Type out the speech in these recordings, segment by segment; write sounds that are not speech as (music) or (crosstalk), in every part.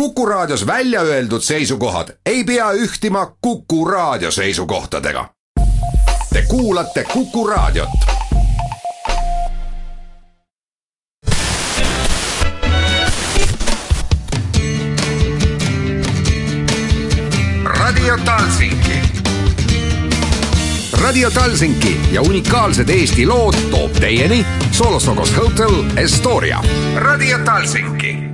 Kuku Raadios välja öeldud seisukohad ei pea ühtima Kuku Raadio seisukohtadega. Te kuulate Kuku Raadiot. Radio Talsinki. Radio Talsinki ja unikaalsed Eesti lood toob teieni Solosokos Hotel Estoria. Radio Talsinki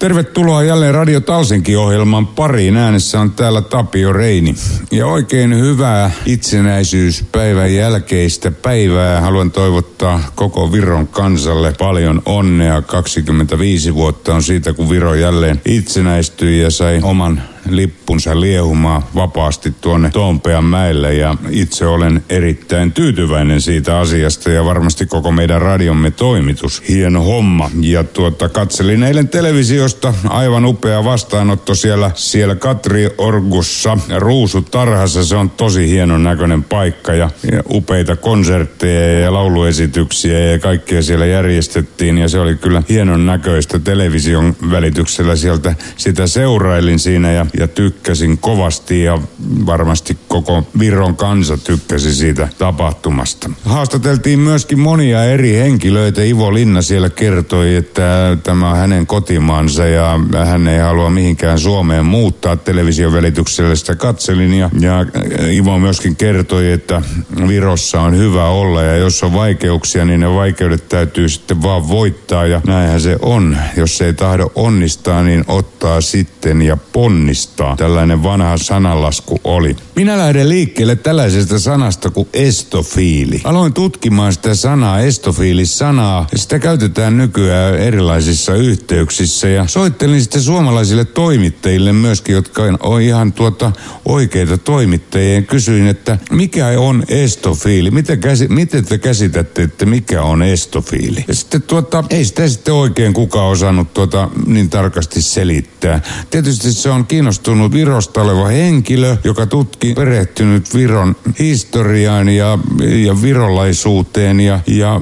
Tervetuloa jälleen Radio Talsinki-ohjelman pariin. Äänessä on täällä Tapio Reini. Ja oikein hyvää itsenäisyyspäivän jälkeistä päivää. Haluan toivottaa koko Viron kansalle paljon onnea. 25 vuotta on siitä, kun Viro jälleen itsenäistyi ja sai oman lippunsa liehumaan vapaasti tuonne Toompean mäelle ja itse olen erittäin tyytyväinen siitä asiasta ja varmasti koko meidän radiomme toimitus. Hieno homma. Ja tuota, katselin eilen televisiosta aivan upea vastaanotto siellä, siellä Katri Orgussa Ruusutarhassa. Se on tosi hienon näköinen paikka ja, ja upeita konsertteja ja lauluesityksiä ja kaikkea siellä järjestettiin ja se oli kyllä hienon näköistä television välityksellä sieltä sitä seurailin siinä ja ja tykkäsin kovasti ja varmasti koko Viron kansa tykkäsi siitä tapahtumasta. Haastateltiin myöskin monia eri henkilöitä. Ivo Linna siellä kertoi, että tämä on hänen kotimaansa ja hän ei halua mihinkään Suomeen muuttaa television välityksellä. Sitä katselin ja, ja Ivo myöskin kertoi, että Virossa on hyvä olla ja jos on vaikeuksia, niin ne vaikeudet täytyy sitten vaan voittaa ja näinhän se on. Jos ei tahdo onnistaa, niin ottaa sitten ja ponnistaa muistaa. Tällainen vanha sananlasku oli. Minä lähden liikkeelle tällaisesta sanasta kuin estofiili. Aloin tutkimaan sitä sanaa, estofiilis-sanaa, ja sitä käytetään nykyään erilaisissa yhteyksissä. Ja soittelin sitten suomalaisille toimittajille myöskin, jotka on ihan tuota oikeita toimittajia. Ja kysyin, että mikä on estofiili? Miten, käsi, miten te käsitätte, että mikä on estofiili? Ja sitten tuota, ei sitä sitten oikein kukaan osannut tuota niin tarkasti selittää. Tietysti se on kiinnostavaa kiinnostunut Virosta oleva henkilö, joka tutki perehtynyt Viron historiaan ja, ja virolaisuuteen ja, ja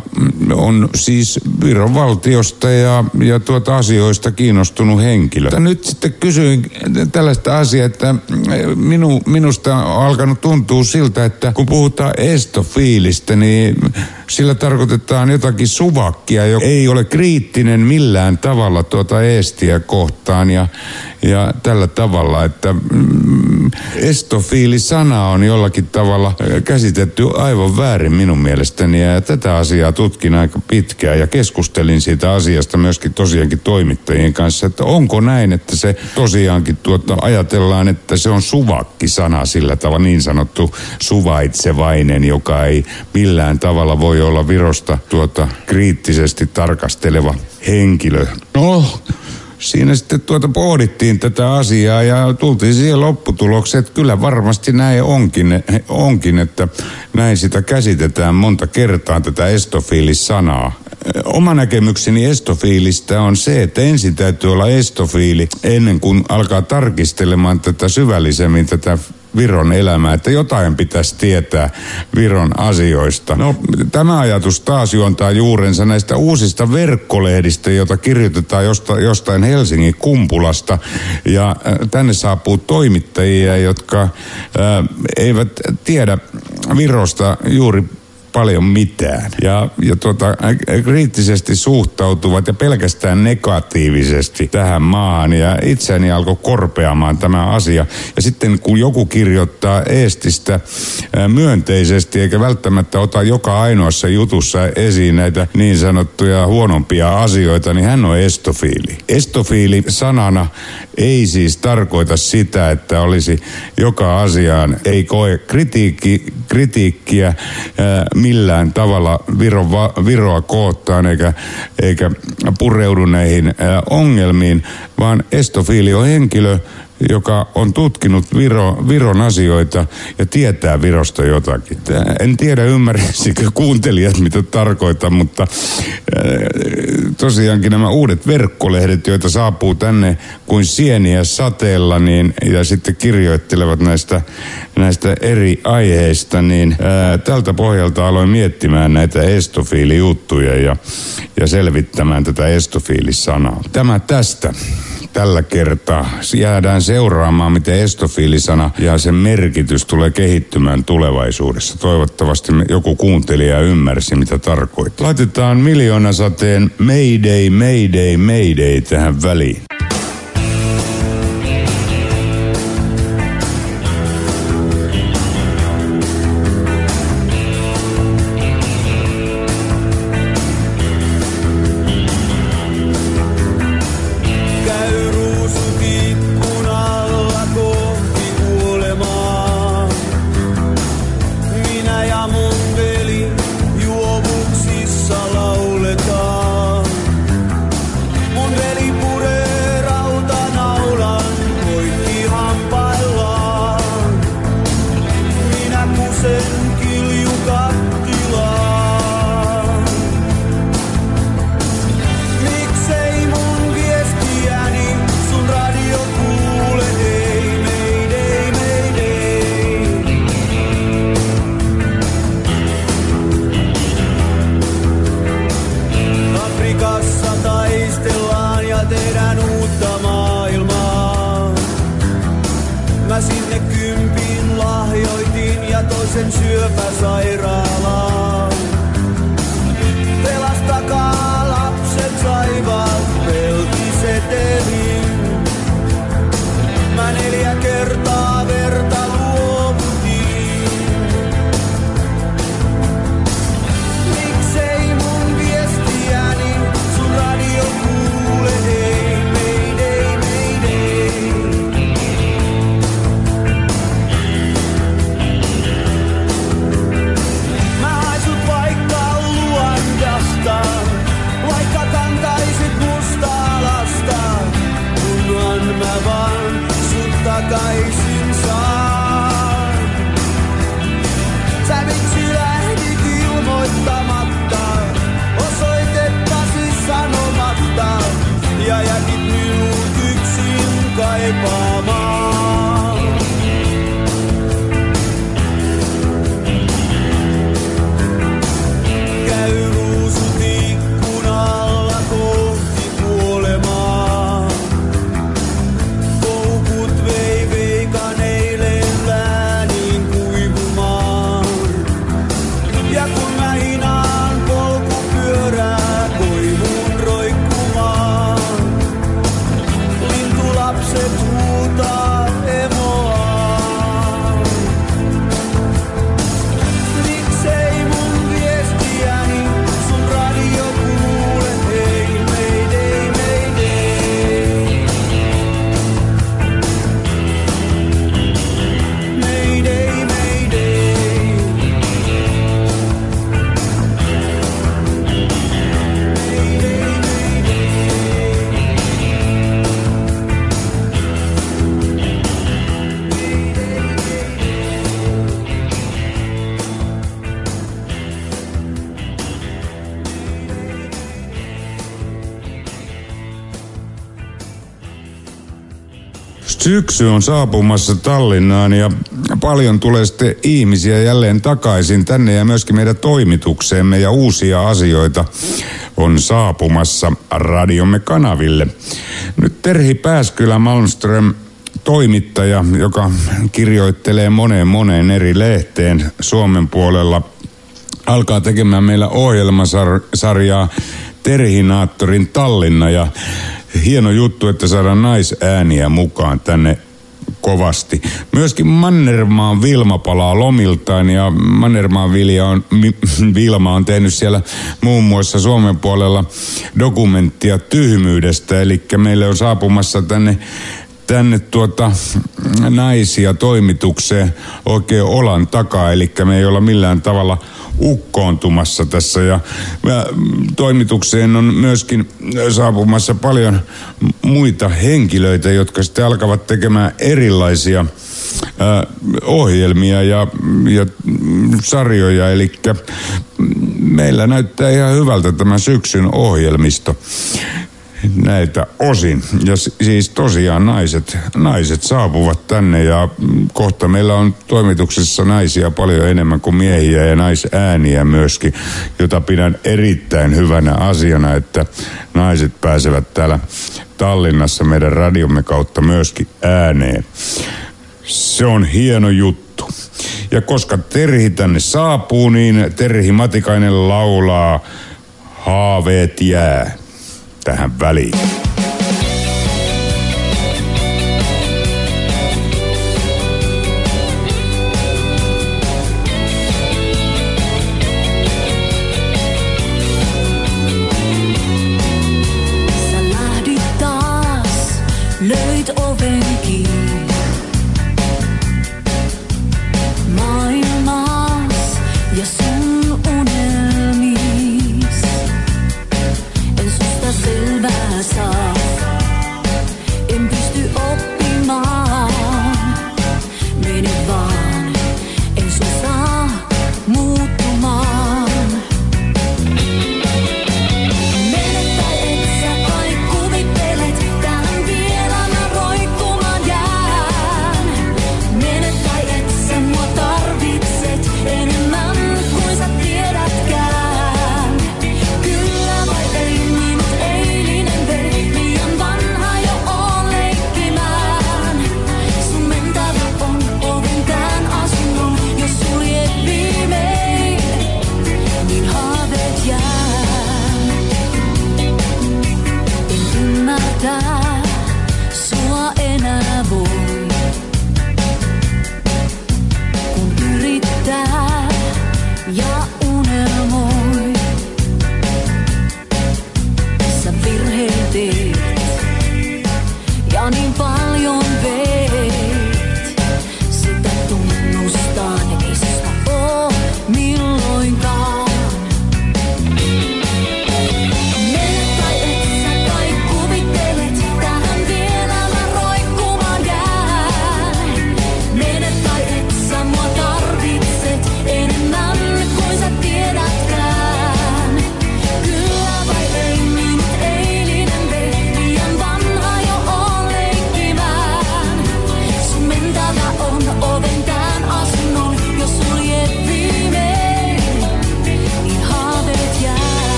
on siis Viron valtiosta ja, ja tuota asioista kiinnostunut henkilö. Mutta nyt sitten kysyin tällaista asiaa, että minu, minusta on alkanut tuntua siltä, että kun puhutaan estofiilistä, niin sillä tarkoitetaan jotakin suvakkia, joka ei ole kriittinen millään tavalla tuota eestiä kohtaan ja, ja tällä tavalla, että mm, estofiili-sana on jollakin tavalla käsitetty aivan väärin minun mielestäni ja tätä asiaa tutkin aika pitkään ja keskustelin siitä asiasta myöskin tosiaankin toimittajien kanssa, että onko näin, että se tosiaankin tuota, ajatellaan, että se on suvakki-sana sillä tavalla niin sanottu suvaitsevainen, joka ei millään tavalla voi olla Virosta tuota kriittisesti tarkasteleva henkilö. No, siinä sitten tuota pohdittiin tätä asiaa ja tultiin siihen lopputulokseen, että kyllä varmasti näin onkin, onkin että näin sitä käsitetään monta kertaa tätä estofiilis-sanaa. Oma näkemykseni estofiilistä on se, että ensin täytyy olla estofiili ennen kuin alkaa tarkistelemaan tätä syvällisemmin tätä Viron elämää, että jotain pitäisi tietää Viron asioista. No, tämä ajatus taas juontaa juurensa näistä uusista verkkolehdistä, joita kirjoitetaan josta, jostain Helsingin kumpulasta. Ja äh, tänne saapuu toimittajia, jotka äh, eivät tiedä Virosta juuri paljon mitään. Ja, ja tuota, kriittisesti suhtautuvat ja pelkästään negatiivisesti tähän maahan. Ja itseäni alkoi korpeamaan tämä asia. Ja sitten kun joku kirjoittaa Eestistä myönteisesti, eikä välttämättä ota joka ainoassa jutussa esiin näitä niin sanottuja huonompia asioita, niin hän on estofiili. Estofiili sanana ei siis tarkoita sitä, että olisi joka asiaan, ei koe kritiikki, kritiikkiä, millään tavalla Viro, Viroa koottaan eikä, eikä pureudu näihin ongelmiin, vaan estofiili on henkilö, joka on tutkinut Viro, Viron asioita ja tietää Virosta jotakin. En tiedä ymmärsikö kuuntelijat mitä tarkoitan, mutta äh, tosiaankin nämä uudet verkkolehdet, joita saapuu tänne kuin sieniä sateella niin, ja sitten kirjoittelevat näistä, näistä eri aiheista, niin ää, äh, tältä pohjalta aloin miettimään näitä estofiilijuttuja ja, ja selvittämään tätä estofiilisanaa. Tämä tästä. Tällä kertaa. Jäädään seuraamaan, miten estofiilisana ja sen merkitys tulee kehittymään tulevaisuudessa. Toivottavasti joku kuuntelija ymmärsi, mitä tarkoittaa. Laitetaan miljoonasateen Mayday, Mayday, Mayday tähän väliin. ฉันเชื่อภาษาไรา Syksy on saapumassa Tallinnaan ja paljon tulee sitten ihmisiä jälleen takaisin tänne ja myöskin meidän toimitukseemme ja uusia asioita on saapumassa radiomme kanaville. Nyt Terhi Pääskylä Malmström toimittaja, joka kirjoittelee moneen moneen eri lehteen Suomen puolella, alkaa tekemään meillä ohjelmasarjaa Terhinaattorin Tallinna ja hieno juttu, että saadaan naisääniä mukaan tänne kovasti. Myöskin Mannermaan Vilma palaa lomiltaan ja Mannermaan Vilja on, (clears throat) Vilma on tehnyt siellä muun muassa Suomen puolella dokumenttia tyhmyydestä. Eli meille on saapumassa tänne tänne tuota naisia toimitukseen oikein olan takaa, eli me ei olla millään tavalla ukkoontumassa tässä. Ja, ja toimitukseen on myöskin saapumassa paljon muita henkilöitä, jotka sitten alkavat tekemään erilaisia ää, ohjelmia ja, ja sarjoja. Eli meillä näyttää ihan hyvältä tämä syksyn ohjelmisto näitä osin. Ja siis tosiaan naiset, naiset saapuvat tänne ja kohta meillä on toimituksessa naisia paljon enemmän kuin miehiä ja naisääniä myöskin, jota pidän erittäin hyvänä asiana, että naiset pääsevät täällä Tallinnassa meidän radiomme kautta myöskin ääneen. Se on hieno juttu. Ja koska Terhi tänne saapuu, niin Terhi Matikainen laulaa Haaveet jää tähän väliin.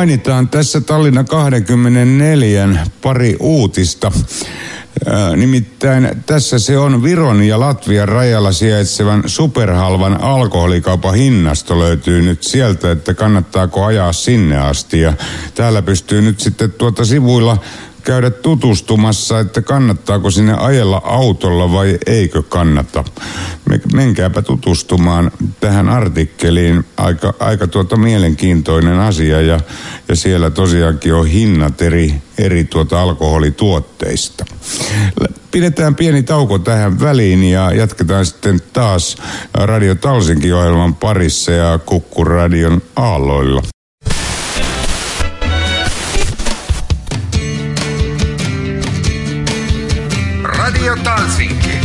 Mainitaan tässä Tallinna 24 pari uutista. Nimittäin tässä se on Viron ja Latvian rajalla sijaitsevan superhalvan alkoholikaupan hinnasto löytyy nyt sieltä, että kannattaako ajaa sinne asti. Ja täällä pystyy nyt sitten tuota sivuilla käydä tutustumassa, että kannattaako sinne ajella autolla vai eikö kannata. Menkääpä tutustumaan tähän artikkeliin. Aika, aika tuota mielenkiintoinen asia ja, ja siellä tosiaankin on hinnat eri, eri tuota alkoholituotteista. Pidetään pieni tauko tähän väliin ja jatketaan sitten taas Radio Talsinkin ohjelman parissa ja Kukkuradion aalloilla. Radio Talsinki.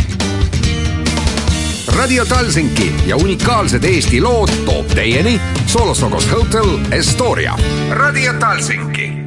Radio Talsinki ja unikaalsed Eesti lood toob teieni Solosokos Hotel Estoria. Radio Talsinki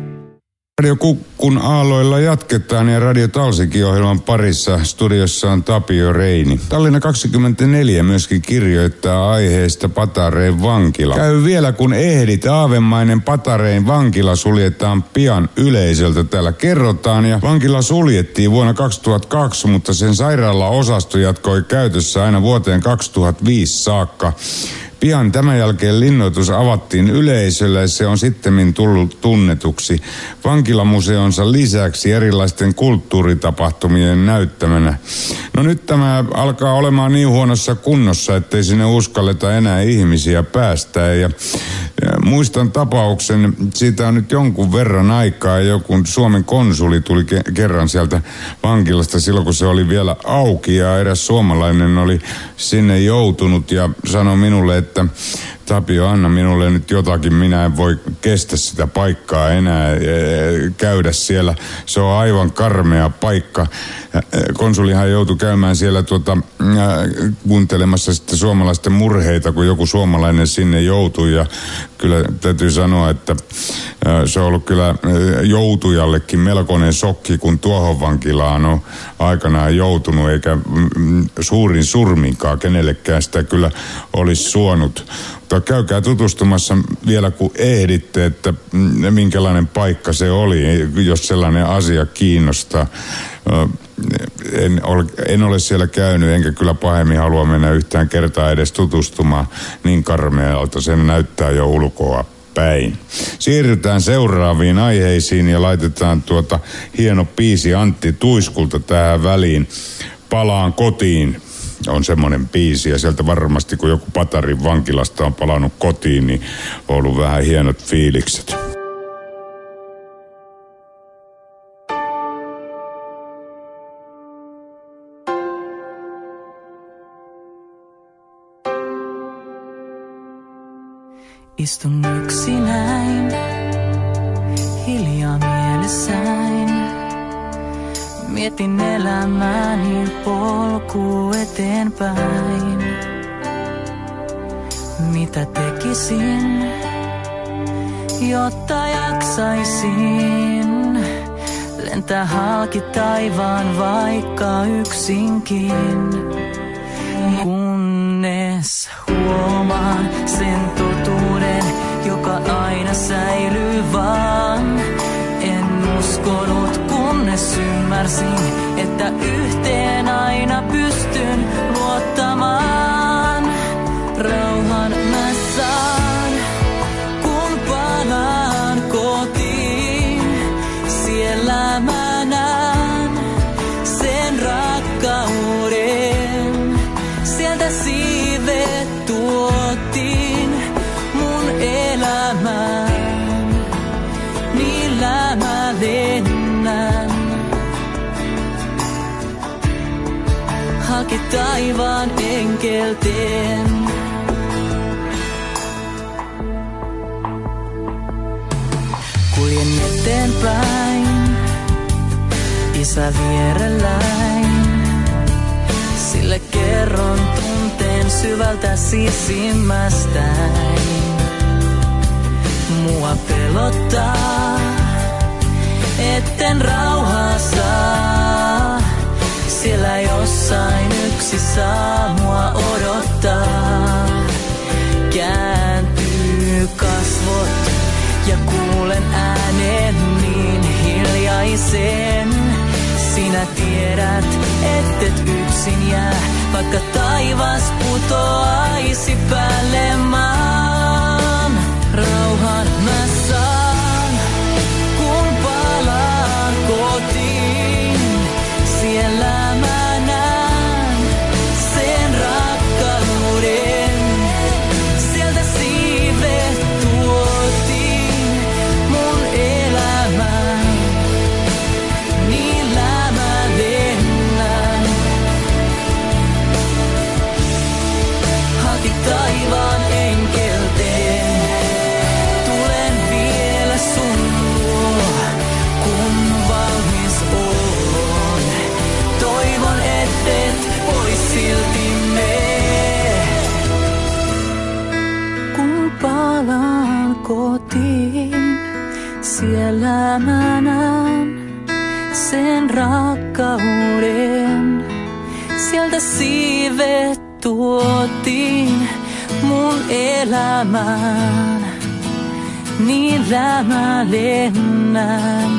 Radio Kukkun aalloilla jatketaan ja Radio Talsikin ohjelman parissa studiossa on Tapio Reini. Tallinna 24 myöskin kirjoittaa aiheesta Patareen vankila. Käy vielä kun ehdit, aavemainen Patareen vankila suljetaan pian yleisöltä. Täällä kerrotaan ja vankila suljettiin vuonna 2002, mutta sen sairaala-osasto jatkoi käytössä aina vuoteen 2005 saakka. Pian tämän jälkeen linnoitus avattiin yleisölle ja se on sitten tullut tunnetuksi vankilamuseonsa lisäksi erilaisten kulttuuritapahtumien näyttämänä. No nyt tämä alkaa olemaan niin huonossa kunnossa, ettei sinne uskalleta enää ihmisiä päästää. Ja, ja muistan tapauksen, siitä on nyt jonkun verran aikaa, joku Suomen konsuli tuli ke- kerran sieltä vankilasta silloin, kun se oli vielä auki ja eräs suomalainen oli sinne joutunut ja sanoi minulle, että Tapio, anna minulle nyt jotakin, minä en voi kestä sitä paikkaa enää e, käydä siellä. Se on aivan karmea paikka. E, konsulihan joutui käymään siellä tuota, kuuntelemassa sitten suomalaisten murheita, kun joku suomalainen sinne joutui. Ja kyllä täytyy sanoa, että se on ollut kyllä joutujallekin melkoinen sokki, kun tuohon vankilaan on aikanaan joutunut, eikä suurin surminkaan kenellekään sitä kyllä olisi suonut. Mutta käykää tutustumassa vielä kun ehditte, että minkälainen paikka se oli, jos sellainen asia kiinnostaa. En ole, en ole siellä käynyt, enkä kyllä pahemmin halua mennä yhtään kertaa edes tutustumaan niin karmealta. Sen näyttää jo ulkoa päin. Siirrytään seuraaviin aiheisiin ja laitetaan tuota hieno piisi Antti Tuiskulta tähän väliin. Palaan kotiin on semmoinen biisi ja sieltä varmasti kun joku Patarin vankilasta on palannut kotiin, niin on ollut vähän hienot fiilikset. Istun yksinäin, hiljaa mielessäin. Mietin elämäni polku eteenpäin. Mitä tekisin, jotta jaksaisin lentää halki taivaan vaikka yksinkin. Kunnes huomaan sen totuuden, joka aina säilyy vaan. En uskonut kunnes ymmärsin, että yhteen Kuljen eteenpäin, isä vierelläin. Sille kerron tunteen syvältä sisimmästäin. Mua pelottaa, etten rauhaa saa. Siellä jossain yksi saa mua odottaa. Kääntyy kasvot ja kuulen äänen niin hiljaisen. Sinä tiedät, ettet yksin jää, vaikka taivas putoaisi päälle maan. Rauhan el amar, ni la malena.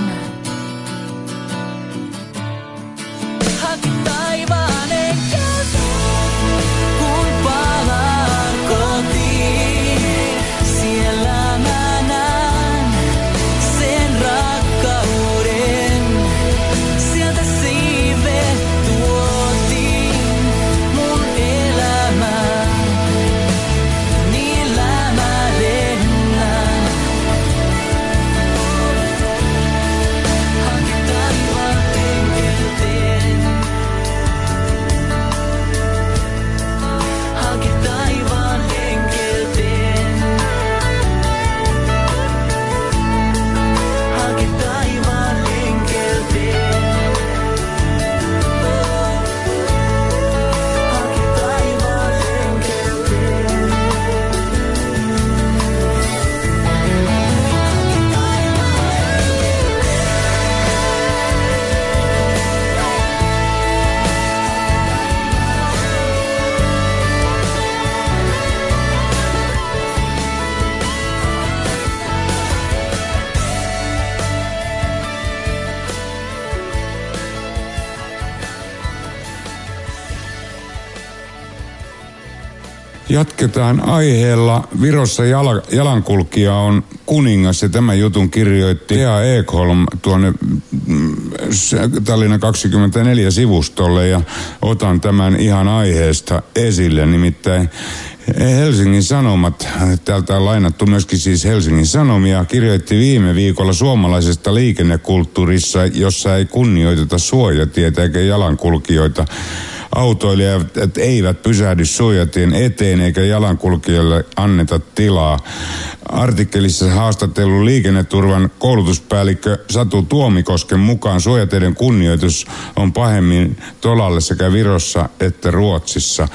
Jatketaan aiheella. Virossa jala, jalankulkija on kuningas ja tämän jutun kirjoitti Lea Ekholm tuonne mm, Tallinna 24 sivustolle ja otan tämän ihan aiheesta esille. Nimittäin Helsingin Sanomat, täältä on lainattu myöskin siis Helsingin Sanomia, kirjoitti viime viikolla suomalaisesta liikennekulttuurissa, jossa ei kunnioiteta suojatietä eikä jalankulkijoita autoilijat eivät pysähdy suojatien eteen eikä jalankulkijoille anneta tilaa. Artikkelissa haastatellut liikenneturvan koulutuspäällikkö Satu Tuomikosken mukaan suojateiden kunnioitus on pahemmin tolalle sekä Virossa että Ruotsissa.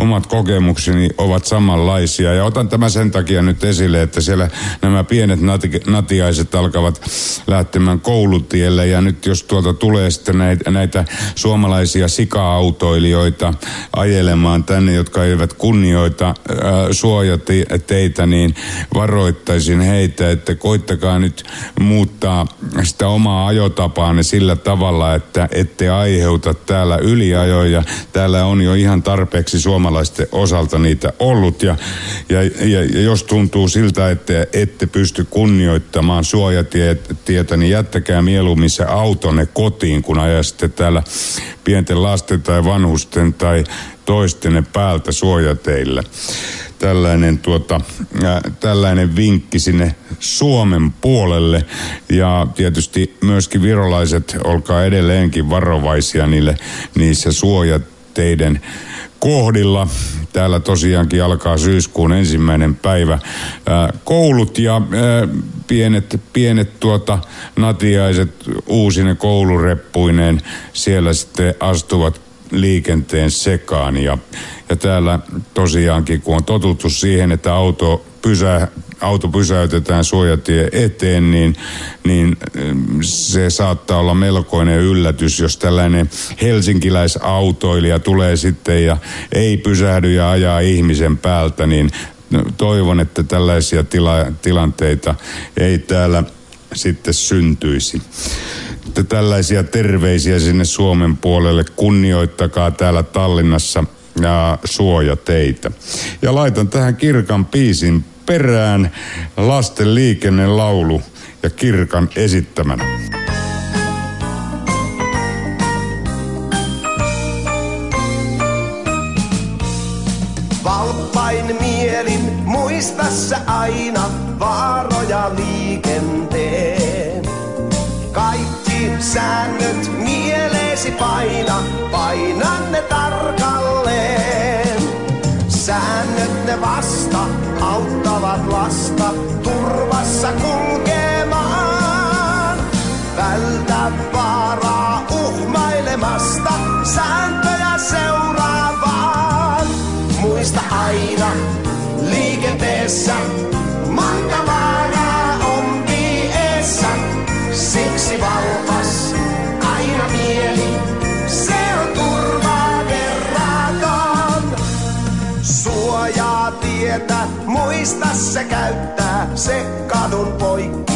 Omat kokemukseni ovat samanlaisia ja otan tämän sen takia nyt esille, että siellä nämä pienet nati- natiaiset alkavat lähtemään koulutielle ja nyt jos tuolta tulee sitten näitä, näitä suomalaisia sika-autoilijoita ajelemaan tänne, jotka eivät kunnioita äh, suojateitä, niin varo varoittaisin heitä, että koittakaa nyt muuttaa sitä omaa ajotapaanne sillä tavalla, että ette aiheuta täällä yliajoja. Täällä on jo ihan tarpeeksi suomalaisten osalta niitä ollut ja, ja, ja, ja jos tuntuu siltä, että ette pysty kunnioittamaan suojatietä, niin jättäkää mieluummin se autonne kotiin, kun ajaisitte täällä pienten lasten tai vanhusten tai toistenne päältä suojateillä tällainen, tuota, tällainen vinkki sinne Suomen puolelle. Ja tietysti myöskin virolaiset, olkaa edelleenkin varovaisia niille, niissä suojateiden kohdilla. Täällä tosiaankin alkaa syyskuun ensimmäinen päivä koulut ja pienet, pienet tuota, natiaiset uusine koulureppuineen siellä sitten astuvat liikenteen sekaan. Ja, ja täällä tosiaankin, kun on totuttu siihen, että auto pysää, auto pysäytetään suojatie eteen, niin, niin se saattaa olla melkoinen yllätys, jos tällainen helsinkiläisautoilija tulee sitten ja ei pysähdy ja ajaa ihmisen päältä, niin toivon, että tällaisia tila, tilanteita ei täällä sitten syntyisi tällaisia terveisiä sinne Suomen puolelle. Kunnioittakaa täällä Tallinnassa ja suojateitä. Ja laitan tähän Kirkan piisin perään lasten liikennelaulu ja Kirkan esittämänä. Valppain mielin muistassa aina vaaroja liikenteen. Säännöt mieleesi paina, paina ne tarkalleen. Säännöt ne vasta auttavat lasta turvassa kulkemaan. Vältä vaaraa uhmailemasta, sääntöjä seuraavaan. Muista aina liikenteessä muista se käyttää, se kadun poikki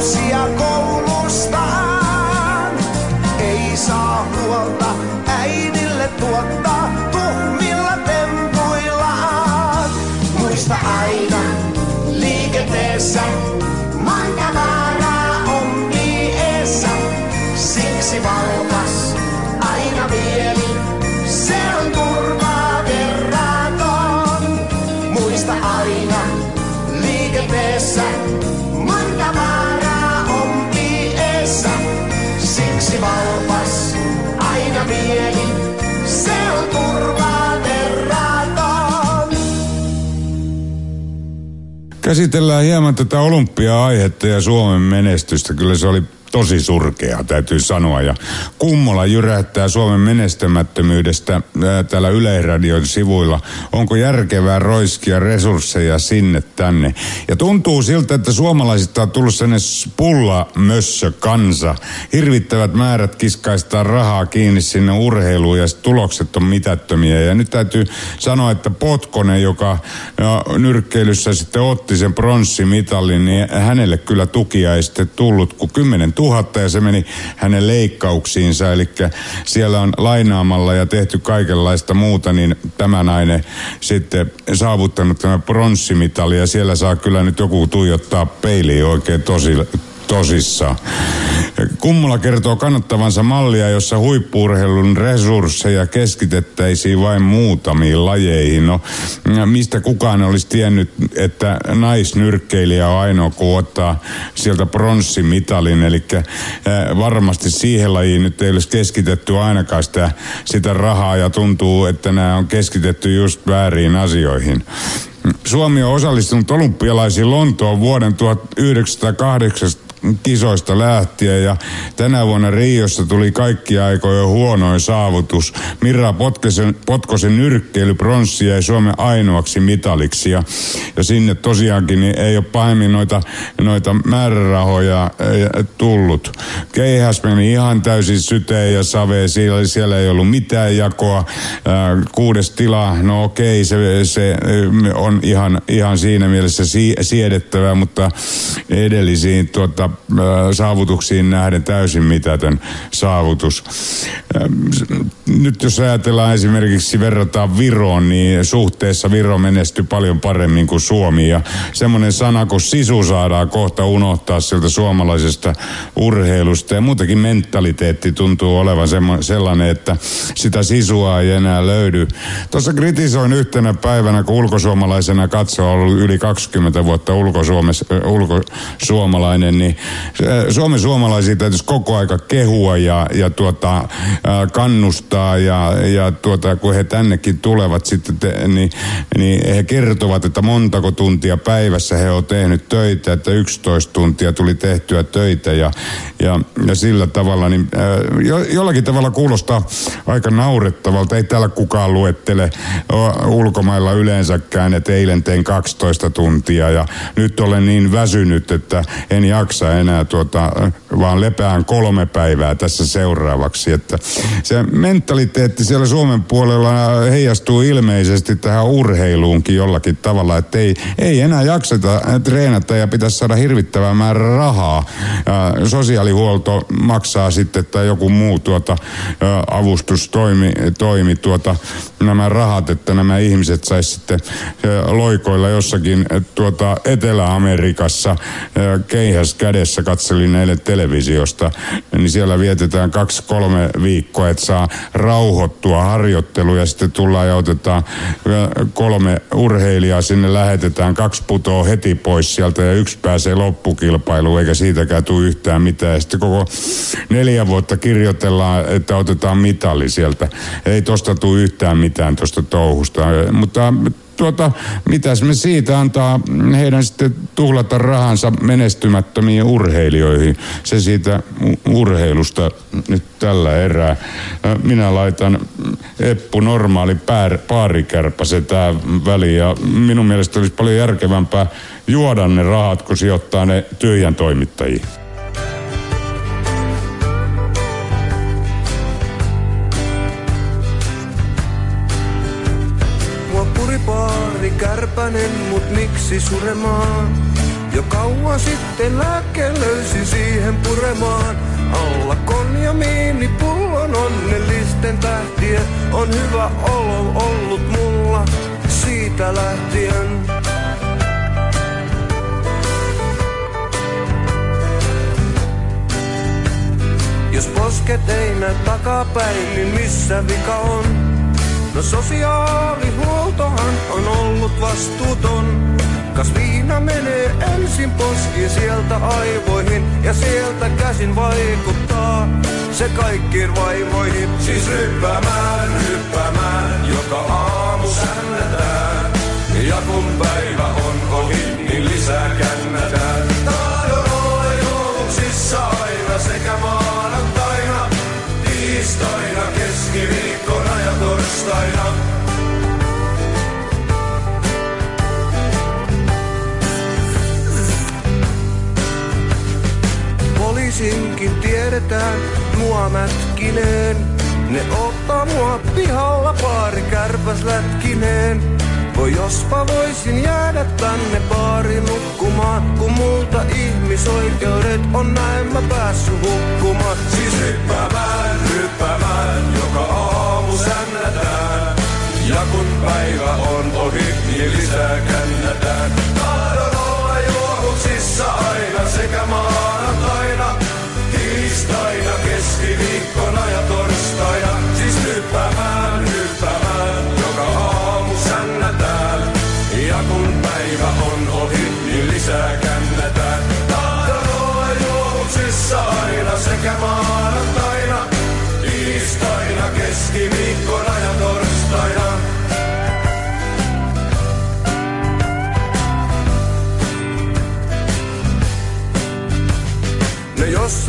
lapsia koulustaan. Käsitellään hieman tätä olympia-aihetta ja Suomen menestystä. Kyllä se oli tosi surkea, täytyy sanoa. Ja kummola jyrähtää Suomen menestämättömyydestä ää, täällä Yleisradion sivuilla. Onko järkevää roiskia resursseja sinne tänne? Ja tuntuu siltä, että suomalaisista on tullut sellainen pulla mössö kansa. Hirvittävät määrät kiskaistaan rahaa kiinni sinne urheiluun ja tulokset on mitättömiä. Ja nyt täytyy sanoa, että Potkonen, joka no, nyrkkeilyssä sitten otti sen pronssimitalin, niin hänelle kyllä tukia ei sitten tullut kuin 10 000 ja se meni hänen leikkauksiinsa. Eli siellä on lainaamalla ja tehty kaikenlaista muuta, niin tämä nainen sitten saavuttanut tämä pronssimitali ja siellä saa kyllä nyt joku tuijottaa peiliin oikein tosi, tosissaan. Kummola kertoo kannattavansa mallia, jossa huippuurheilun resursseja keskitettäisiin vain muutamiin lajeihin. No, mistä kukaan olisi tiennyt, että naisnyrkkeilijä on ainoa, kun ottaa sieltä pronssimitalin. Eli varmasti siihen lajiin nyt ei olisi keskitetty ainakaan sitä, sitä rahaa ja tuntuu, että nämä on keskitetty just väärin asioihin. Suomi on osallistunut olympialaisiin Lontoon vuoden 1908 kisoista lähtien ja tänä vuonna Riossa tuli kaikki aikojen huonoin saavutus. Mirra Potkosen, Potkosen nyrkkeily pronssi jäi Suomen ainoaksi mitaliksi ja, ja sinne tosiaankin niin ei ole pahemmin noita, noita määrärahoja ei, tullut. Keihäs meni ihan täysin syteen ja saveen, siellä, siellä ei ollut mitään jakoa. Ää, kuudes tila, no okei, se, se on ihan, ihan siinä mielessä si, siedettävä, mutta edellisiin tuota, saavutuksiin nähden täysin mitätön saavutus. Nyt jos ajatellaan esimerkiksi verrataan Viroon, niin suhteessa Viro menestyi paljon paremmin kuin Suomi. Ja semmoinen sana kuin sisu saadaan kohta unohtaa sieltä suomalaisesta urheilusta. Ja muutenkin mentaliteetti tuntuu olevan sellainen, että sitä sisua ei enää löydy. Tuossa kritisoin yhtenä päivänä, kun ulkosuomalaisena katsoa ollut yli 20 vuotta ulkosuomalainen, niin Suomen suomalaisia täytyisi koko aika kehua ja, ja tuota, kannustaa ja, ja tuota, kun he tännekin tulevat sitten, te, niin, niin he kertovat, että montako tuntia päivässä he ovat tehnyt töitä, että 11 tuntia tuli tehtyä töitä ja, ja, ja sillä tavalla, niin jo, jollakin tavalla kuulostaa aika naurettavalta. Ei täällä kukaan luettele ulkomailla yleensäkään, että eilen tein 12 tuntia ja nyt olen niin väsynyt, että en jaksa enää tuota, vaan lepään kolme päivää tässä seuraavaksi. Että se mentaliteetti siellä Suomen puolella heijastuu ilmeisesti tähän urheiluunkin jollakin tavalla, että ei, ei enää jakseta treenata ja pitäisi saada hirvittävä määrä rahaa. Ja sosiaalihuolto maksaa sitten tai joku muu tuota, avustustoimi toimi tuota, nämä rahat, että nämä ihmiset sais sitten loikoilla jossakin tuota Etelä-Amerikassa keihäs kädessä katselin eilen televisiosta, niin siellä vietetään kaksi-kolme viikkoa, että saa rauhoittua harjoittelu ja sitten tullaan ja otetaan kolme urheilijaa sinne lähetetään, kaksi putoaa heti pois sieltä ja yksi pääsee loppukilpailuun eikä siitäkään tule yhtään mitään. Ja sitten koko neljä vuotta kirjoitellaan, että otetaan mitali sieltä. Ei tosta tule yhtään mitään tuosta touhusta, mutta tuota, mitäs me siitä antaa heidän sitten tuhlata rahansa menestymättömiin urheilijoihin. Se siitä urheilusta nyt tällä erää. Minä laitan Eppu normaali pär, paarikärpäse tämä väli ja minun mielestä olisi paljon järkevämpää juoda ne rahat, kun sijoittaa ne tyhjän toimittajiin. Kärpänen, mut miksi suremaan? Jo kauan sitten lääkkeen löysin siihen puremaan. Alla konjamiini pullon onnellisten tähtien on hyvä olo ollut mulla siitä lähtien. Jos posket ei näy takapäin, niin missä vika on? No sosiaalihuoltohan on ollut vastuuton. Kas viina menee ensin poskiin sieltä aivoihin ja sieltä käsin vaikuttaa se kaikkiin vaivoihin. Siis ryppäämään, ryppäämään, joka aamu sännätään. Ja kun päivä on ohi, niin lisää kännätään. Tahdon olla jouluksissa aina sekä maanantaina, tiistaina, keskiviikkona torstaina. Poliisinkin tiedetään mua mätkineen. Ne ottaa mua pihalla pari kärpäs lätkineen. Voi jospa voisin jäädä tänne baariin nukkumaan, kun multa ihmisoikeudet on näin mä päässyt hukkumaan. Siis ryppäämään, ryppäämään, joka sännätään. Ja kun päivä on ohi, niin lisää kännätään. Tahdon olla juovuksissa aina sekä maanantaina, tiistaina, keskiviikkona ja torstaina. Siis ryppäämään, ryppäämään, joka aamu sännätään. Ja kun päivä on ohi, niin lisää kännätään. Tahdon olla juovuksissa aina sekä maanantaina, tiistaina, keskiviikkona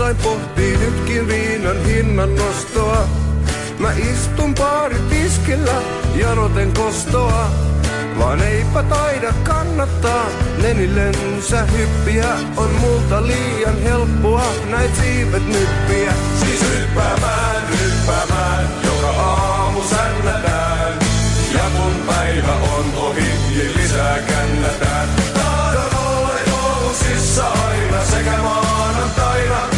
jossain pohtii nytkin viinan hinnan nostoa. Mä istun baari tiskillä, janoten kostoa. Vaan eipä taida kannattaa, lenillensä hyppiä On multa liian helppoa, näit siivet nyppiä. Siis hyppäämään, hyppäämään, joka aamu sännätään. Ja kun päivä on ohi, niin lisää kännätään. Tahdon olla jouluksissa aina sekä maanantaina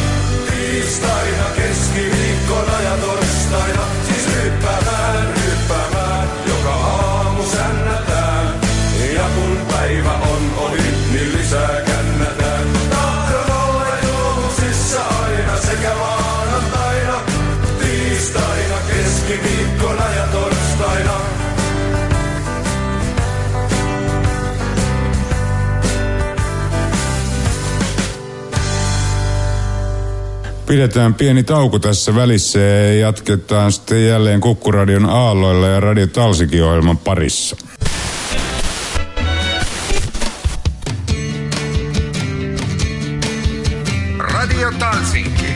Tiistaina, keskiviikkona ja torstaina Siis hyppäämään, Pidetään pieni tauko tässä välissä ja jatketaan sitten jälleen Kukkuradion aalloilla ja Radio Talsikin parissa. Radio Talsinki.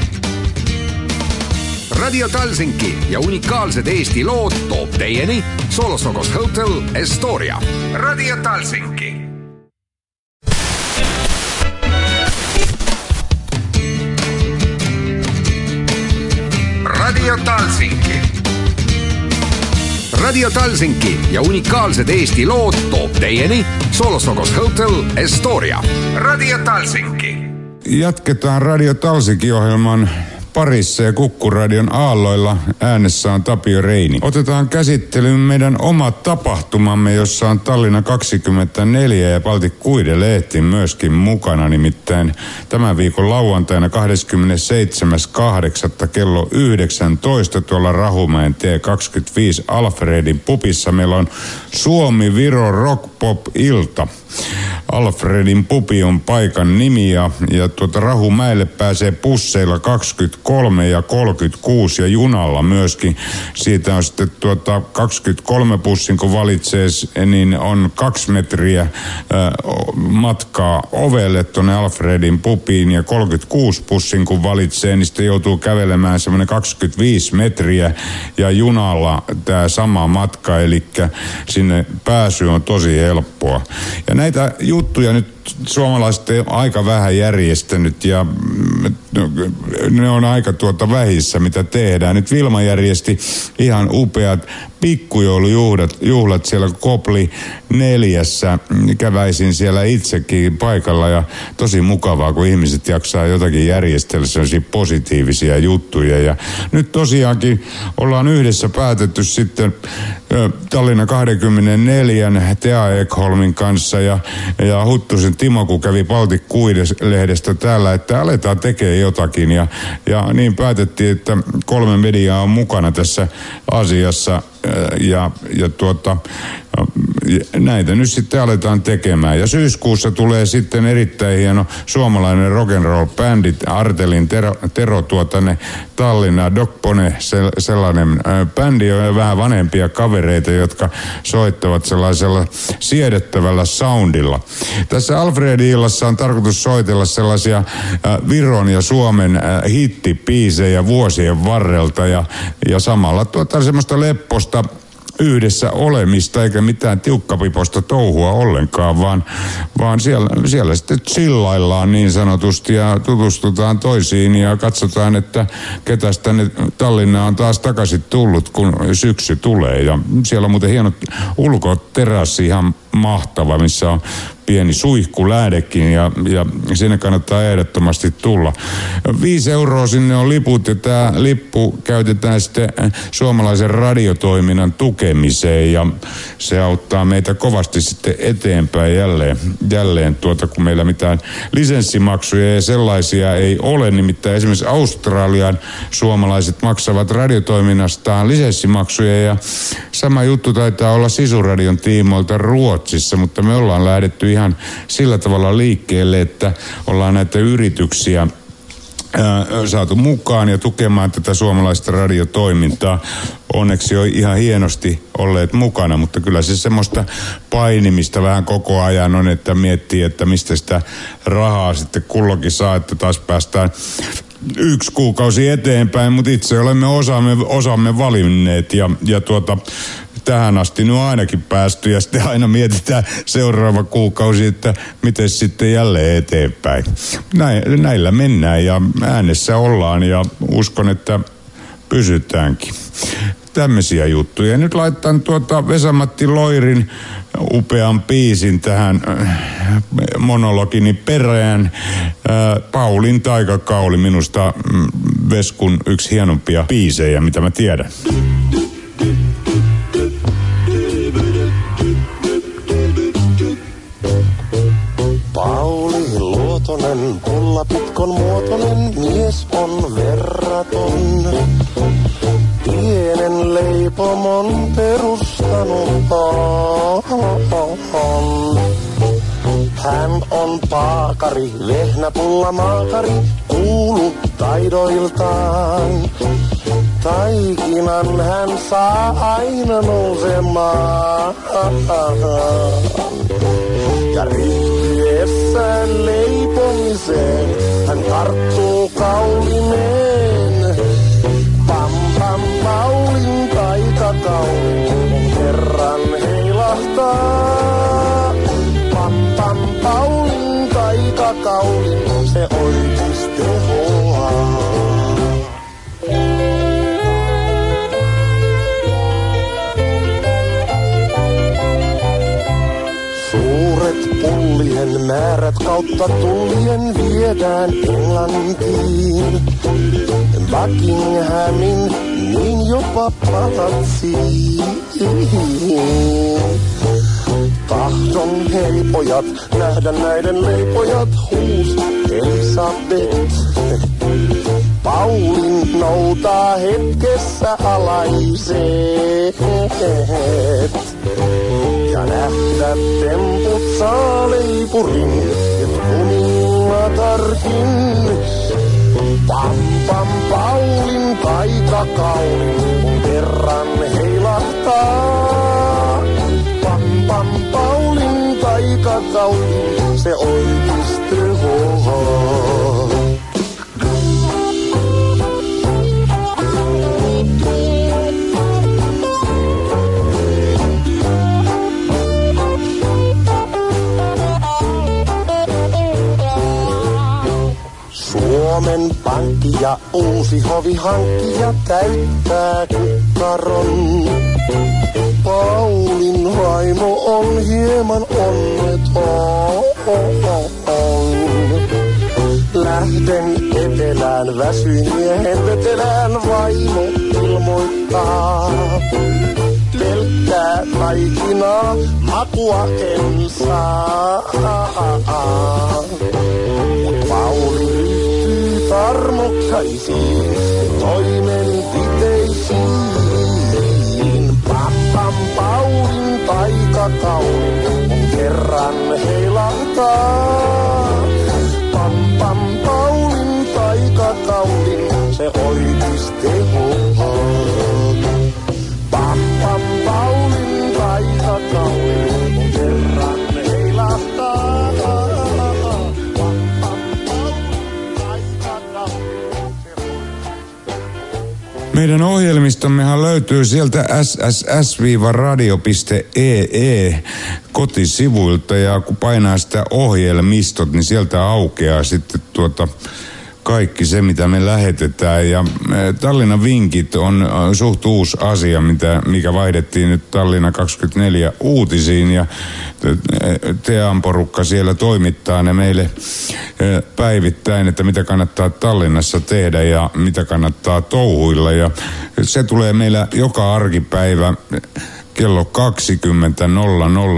Radio Talsinki ja unikaalsed Eesti lood toob teieni Solosokos Hotel Estoria. Radio Talsinki. Radio Talsinki. Radio Talsinki ja unikaalsed Eesti lood toob teieni Solosokos Hotel Estoria. Radio Talsinki. Jatketaan Radio Talsikin ohjelman parissa ja Kukkuradion aalloilla äänessä on Tapio Reini. Otetaan käsittelyyn meidän oma tapahtumamme, jossa on Tallinna 24 ja Baltic Kuide lehti myöskin mukana. Nimittäin tämän viikon lauantaina 27.8. kello 19 tuolla Rahumäen T25 Alfredin pupissa meillä on Suomi-Viro Rock Pop Ilta. Alfredin pupi on paikan nimi ja, ja tuota Rahumäelle pääsee pusseilla 23 ja 36 ja junalla myöskin. Siitä on sitten tuota 23 pussin kun valitsee, niin on kaksi metriä äh, matkaa ovelle tuonne Alfredin pupiin ja 36 pussin kun valitsee, niin sitten joutuu kävelemään semmoinen 25 metriä ja junalla tämä sama matka, eli sinne pääsy on tosi helppoa. Ja näitä juttuja nyt suomalaiset ei aika vähän järjestänyt ja mm, ne on aika tuota vähissä, mitä tehdään. Nyt Vilma järjesti ihan upeat pikkujoulujuhlat juhlat siellä Kopli neljässä. Käväisin siellä itsekin paikalla ja tosi mukavaa, kun ihmiset jaksaa jotakin järjestellä sellaisia positiivisia juttuja. Ja nyt tosiaankin ollaan yhdessä päätetty sitten Tallinna 24 Tea Ekholmin kanssa ja, ja Huttusen Timo, kun kävi Baltic lehdestä täällä, että aletaan tekemään jotakin. Ja, ja niin päätettiin, että kolme mediaa on mukana tässä asiassa ja, ja tuota, näitä nyt sitten aletaan tekemään. Ja syyskuussa tulee sitten erittäin hieno suomalainen rock'n'roll-bändi, Artelin Tero, Tero tuo tänne Tallinna, Doc Pone, sellainen bändi on vähän vanhempia kavereita, jotka soittavat sellaisella siedettävällä soundilla. Tässä Alfred-illassa on tarkoitus soitella sellaisia Viron ja Suomen hittipiisejä vuosien varrelta ja, ja samalla tuota semmoista lepposta yhdessä olemista eikä mitään tiukkapiposta touhua ollenkaan, vaan, vaan siellä, siellä sitten chillaillaan niin sanotusti ja tutustutaan toisiin ja katsotaan, että ketä tänne Tallinnaan on taas takaisin tullut, kun syksy tulee. Ja siellä on muuten hieno ulkoterassi ihan mahtava, missä on pieni suihkuläädekin ja, ja sinne kannattaa ehdottomasti tulla. Viisi euroa sinne on liput ja tämä lippu käytetään sitten suomalaisen radiotoiminnan tukemiseen ja se auttaa meitä kovasti sitten eteenpäin jälleen, jälleen tuota, kun meillä mitään lisenssimaksuja ja sellaisia ei ole. Nimittäin esimerkiksi Australian suomalaiset maksavat radiotoiminnastaan lisenssimaksuja ja sama juttu taitaa olla Sisuradion tiimoilta Ruotsissa, mutta me ollaan lähdetty ihan sillä tavalla liikkeelle, että ollaan näitä yrityksiä saatu mukaan ja tukemaan tätä suomalaista radiotoimintaa. Onneksi on ihan hienosti olleet mukana, mutta kyllä se semmoista painimista vähän koko ajan on, että miettii, että mistä sitä rahaa sitten kullokin saa, että taas päästään yksi kuukausi eteenpäin, mutta itse olemme osamme, osamme valinneet ja, ja tuota, tähän asti nyt ainakin päästy ja sitten aina mietitään seuraava kuukausi, että miten sitten jälleen eteenpäin. Näin, näillä mennään ja äänessä ollaan ja uskon, että pysytäänkin. Tämmöisiä juttuja. Nyt laitan tuota Vesamatti Loirin upean piisin tähän äh, monologini perään. Äh, Paulin taikakauli minusta mm, Veskun yksi hienompia piisejä, mitä mä tiedän. Pulla pitkon muotoinen mies on verraton. Pienen leipomon perustanut on. Hän on paakari, vehnäpulla maakari, kuulu taidoiltaan. Taikinan hän saa aina nousemaan. Ja ryhtyessään leipomiseen hän tarttuu kaulimeen. Pam pam Paulin taikakaulin kerran heilahtaa. Pam pam Paulin taikakaulin se oikis tehoaa. Pullien määrät kautta tullien viedään Englantiin. Buckinghamin, niin jopa palatsiin. Tahdon hei pojat, nähdä näiden leipojat, huus Elisabeth. Paulin noutaa hetkessä alaiseet ja nähdä temput saa leipurin ja kuningatarkin. Pam pam Paulin taikakaulin, kun kerran heilahtaa. Pam pam Paulin taikakaulin, se oikeistyy uuden pankki ja uusi hovihankkija täyttää kukkaron. Paulin vaimo on hieman onneton. Lähden etelään, väsyin miehen vetelään, vaimo ilmoittaa. Pelkkää taikinaa, makua en saa. Mut Pauli tarmokkaisiin toimenpiteisiin. Pappam Paulin taikakaulin on kerran heilahtaa. Meidän ohjelmistommehan löytyy sieltä sss-radio.ee kotisivuilta ja kun painaa sitä ohjelmistot, niin sieltä aukeaa sitten tuota kaikki se, mitä me lähetetään. Ja Tallinnan vinkit on suht uusi asia, mitä, mikä vaihdettiin nyt Tallinna 24 uutisiin. Ja Tean porukka siellä toimittaa ne meille päivittäin, että mitä kannattaa Tallinnassa tehdä ja mitä kannattaa touhuilla. Ja se tulee meillä joka arkipäivä kello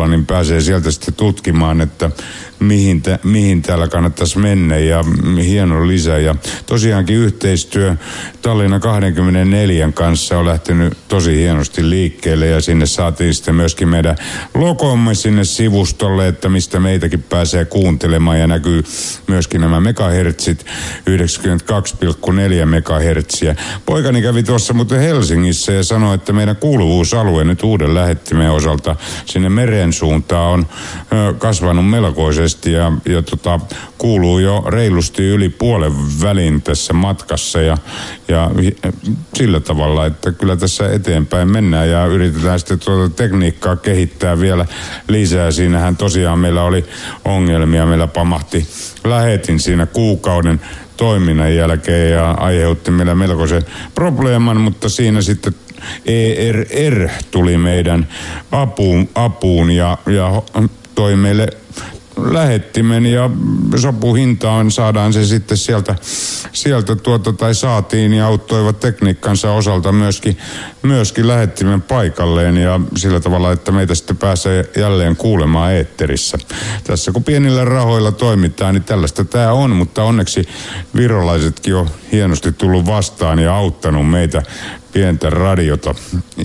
20.00, niin pääsee sieltä sitten tutkimaan, että mihin, tä, mihin täällä kannattaisi mennä ja hieno lisä. Ja tosiaankin yhteistyö Tallinna 24 kanssa on lähtenyt tosi hienosti liikkeelle ja sinne saatiin sitten myöskin meidän logomme sinne sivustolle, että mistä meitäkin pääsee kuuntelemaan ja näkyy myöskin nämä megahertsit, 92,4 megahertsiä. Poikani kävi tuossa muuten Helsingissä ja sanoi, että meidän kuuluvuusalue nyt uuden lähettimen osalta sinne meren suuntaan on kasvanut melkoisesti ja, ja tota, kuuluu jo reilusti yli puolen välin tässä matkassa ja, ja sillä tavalla, että kyllä tässä eteenpäin mennään ja yritetään sitten tuota tekniikkaa kehittää vielä lisää. Siinähän tosiaan meillä oli ongelmia, meillä pamahti lähetin siinä kuukauden toiminnan jälkeen ja aiheutti meillä melkoisen probleeman, mutta siinä sitten ERR tuli meidän apuun, apuun ja, ja toi meille lähettimen ja sopuhintaan saadaan se sitten sieltä, sieltä tuota, tai saatiin ja auttoivat tekniikkansa osalta myöskin, myöskin lähettimen paikalleen ja sillä tavalla, että meitä sitten pääsee jälleen kuulemaan eetterissä. Tässä kun pienillä rahoilla toimitaan, niin tällaista tämä on, mutta onneksi virolaisetkin on hienosti tullut vastaan ja auttanut meitä pientä radiota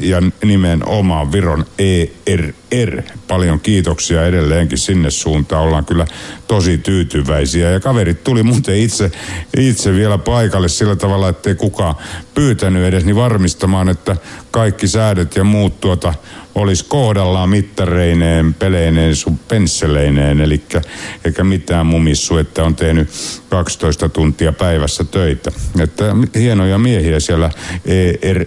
ja nimenomaan Viron ERR. Paljon kiitoksia edelleenkin sinne suuntaan. Ollaan kyllä tosi tyytyväisiä. Ja kaverit tuli muuten itse, itse vielä paikalle sillä tavalla, ettei kukaan pyytänyt edes niin varmistamaan, että kaikki säädöt ja muut tuota olisi kohdallaan mittareineen, peleineen, sun pensseleineen, eli eikä mitään mumissu, että on tehnyt 12 tuntia päivässä töitä. Että hienoja miehiä siellä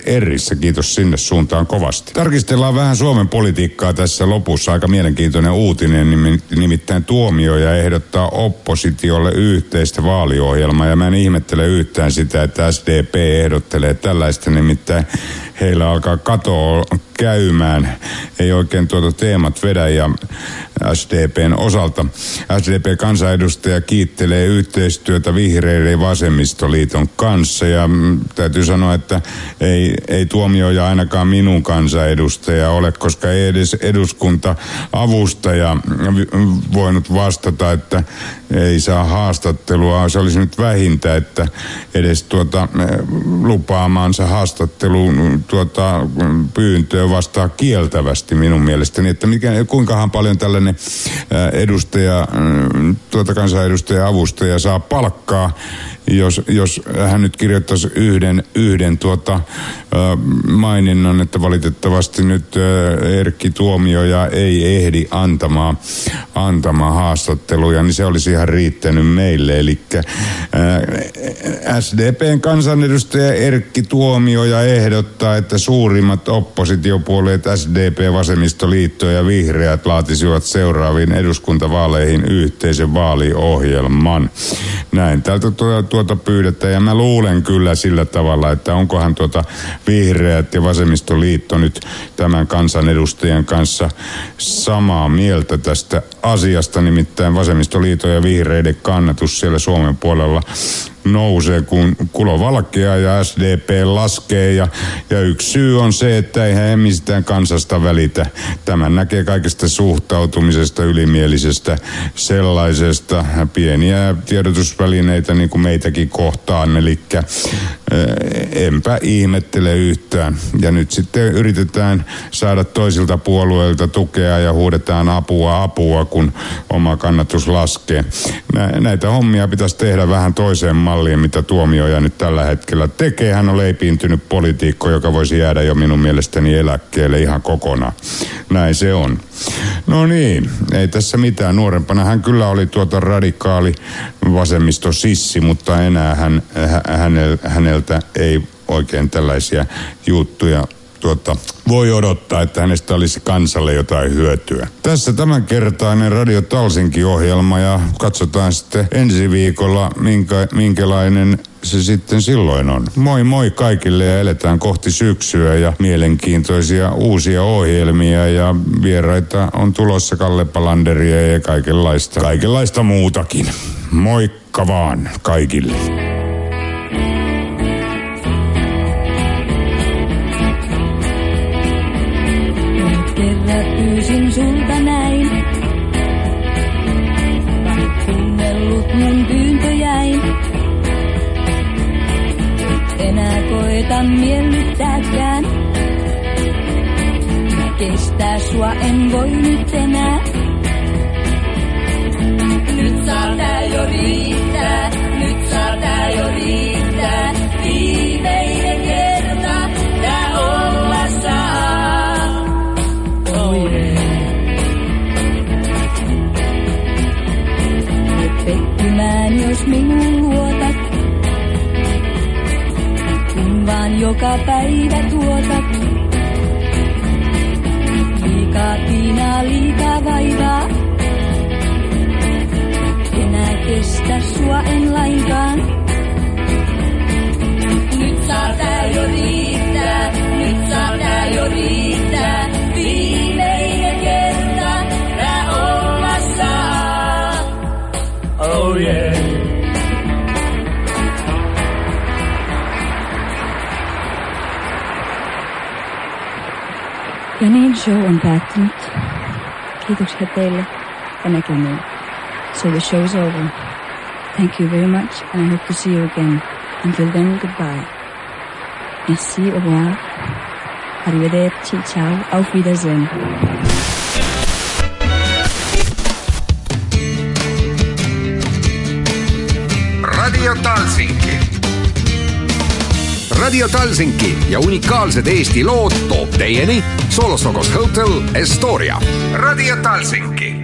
ERRissä, kiitos sinne suuntaan kovasti. Tarkistellaan vähän Suomen politiikkaa tässä lopussa, aika mielenkiintoinen uutinen, nimi- nimittäin tuomioja ehdottaa oppositiolle yhteistä vaaliohjelmaa, ja mä en ihmettele yhtään sitä, että SDP ehdottelee tällaista, nimittäin heillä alkaa katoa käymään, ei oikein tuota teemat vedä ja SDPn osalta. SDP-kansanedustaja kiittelee yhteistyötä vihreiden ja vasemmistoliiton kanssa ja mm, täytyy sanoa, että ei, ei tuomioja ainakaan minun kansanedustaja ole, koska ei edes eduskunta-avustaja voinut vastata, että ei saa haastattelua. Se olisi nyt vähintä, että edes tuota lupaamaansa haastattelun tuota, pyyntöä vastaa kieltävästi minun mielestäni, että mikä, kuinkahan paljon tällainen edustaja, mm, tuota kansanedustaja avustaja saa palkkaa, jos, jos hän nyt kirjoittaisi yhden, yhden tuota, maininnan, että valitettavasti nyt Erkki Tuomioja ei ehdi antamaan, antamaan haastatteluja, niin se olisi ihan riittänyt meille. Eli SDPn kansanedustaja Erkki Tuomioja ehdottaa, että suurimmat oppositiopuolueet SDP, Vasemmistoliitto ja Vihreät laatisivat seuraaviin eduskuntavaaleihin yhteisen vaaliohjelman. Näin täältä tuota pyydetään ja mä luulen kyllä sillä tavalla, että onkohan tuota Vihreät ja Vasemmistoliitto nyt tämän kansanedustajan kanssa samaa mieltä tästä asiasta, nimittäin Vasemmistoliiton ja Vihreiden kannatus siellä Suomen puolella nousee, kun kulovalkea ja SDP laskee. Ja, ja yksi syy on se, että eihän he kansasta välitä. Tämän näkee kaikesta suhtautumisesta, ylimielisestä sellaisesta. Pieniä tiedotusvälineitä niin kuin meitäkin kohtaan. Eli enpä ihmettele yhtään. Ja nyt sitten yritetään saada toisilta puolueilta tukea ja huudetaan apua apua, kun oma kannatus laskee. Näitä hommia pitäisi tehdä vähän toiseen malliin malliin, mitä tuomioja nyt tällä hetkellä tekee. Hän on leipiintynyt poliitikko, joka voisi jäädä jo minun mielestäni eläkkeelle ihan kokonaan. Näin se on. No niin, ei tässä mitään. Nuorempana hän kyllä oli tuota radikaali vasemmisto sissi, mutta enää hän, häneltä ei oikein tällaisia juttuja tuota, voi odottaa, että hänestä olisi kansalle jotain hyötyä. Tässä tämänkertainen Radio Talsinki-ohjelma ja katsotaan sitten ensi viikolla, minkä, minkälainen se sitten silloin on. Moi moi kaikille ja eletään kohti syksyä ja mielenkiintoisia uusia ohjelmia ja vieraita on tulossa Kalle Palanderia ja kaikenlaista, kaikenlaista muutakin. Moikka vaan kaikille. Miellyttääkään. Kestää sua en voi nyt enää. Nyt saa tää jo riittää, nyt saa tää jo riittää. Joka päivä tuotat. Liikaa piinaa, liikaa vaivaa. Enää kestä sua en lainkaan. Nyt saa tää jo riittää, nyt saa tää jo riittää. Show on päättynyt. Kiitoksia teille ja näkemiin. So the show's over. Thank you very much and I hope to see you again. Until then, goodbye. Merci, au revoir. Arrivederci, ciao, auf Wiedersehen. Radio Talsinki. Radio Talsinki ja unikaalsed Eesti lood toob teieni Solostokos Hotel Estoria. Radio Talsinki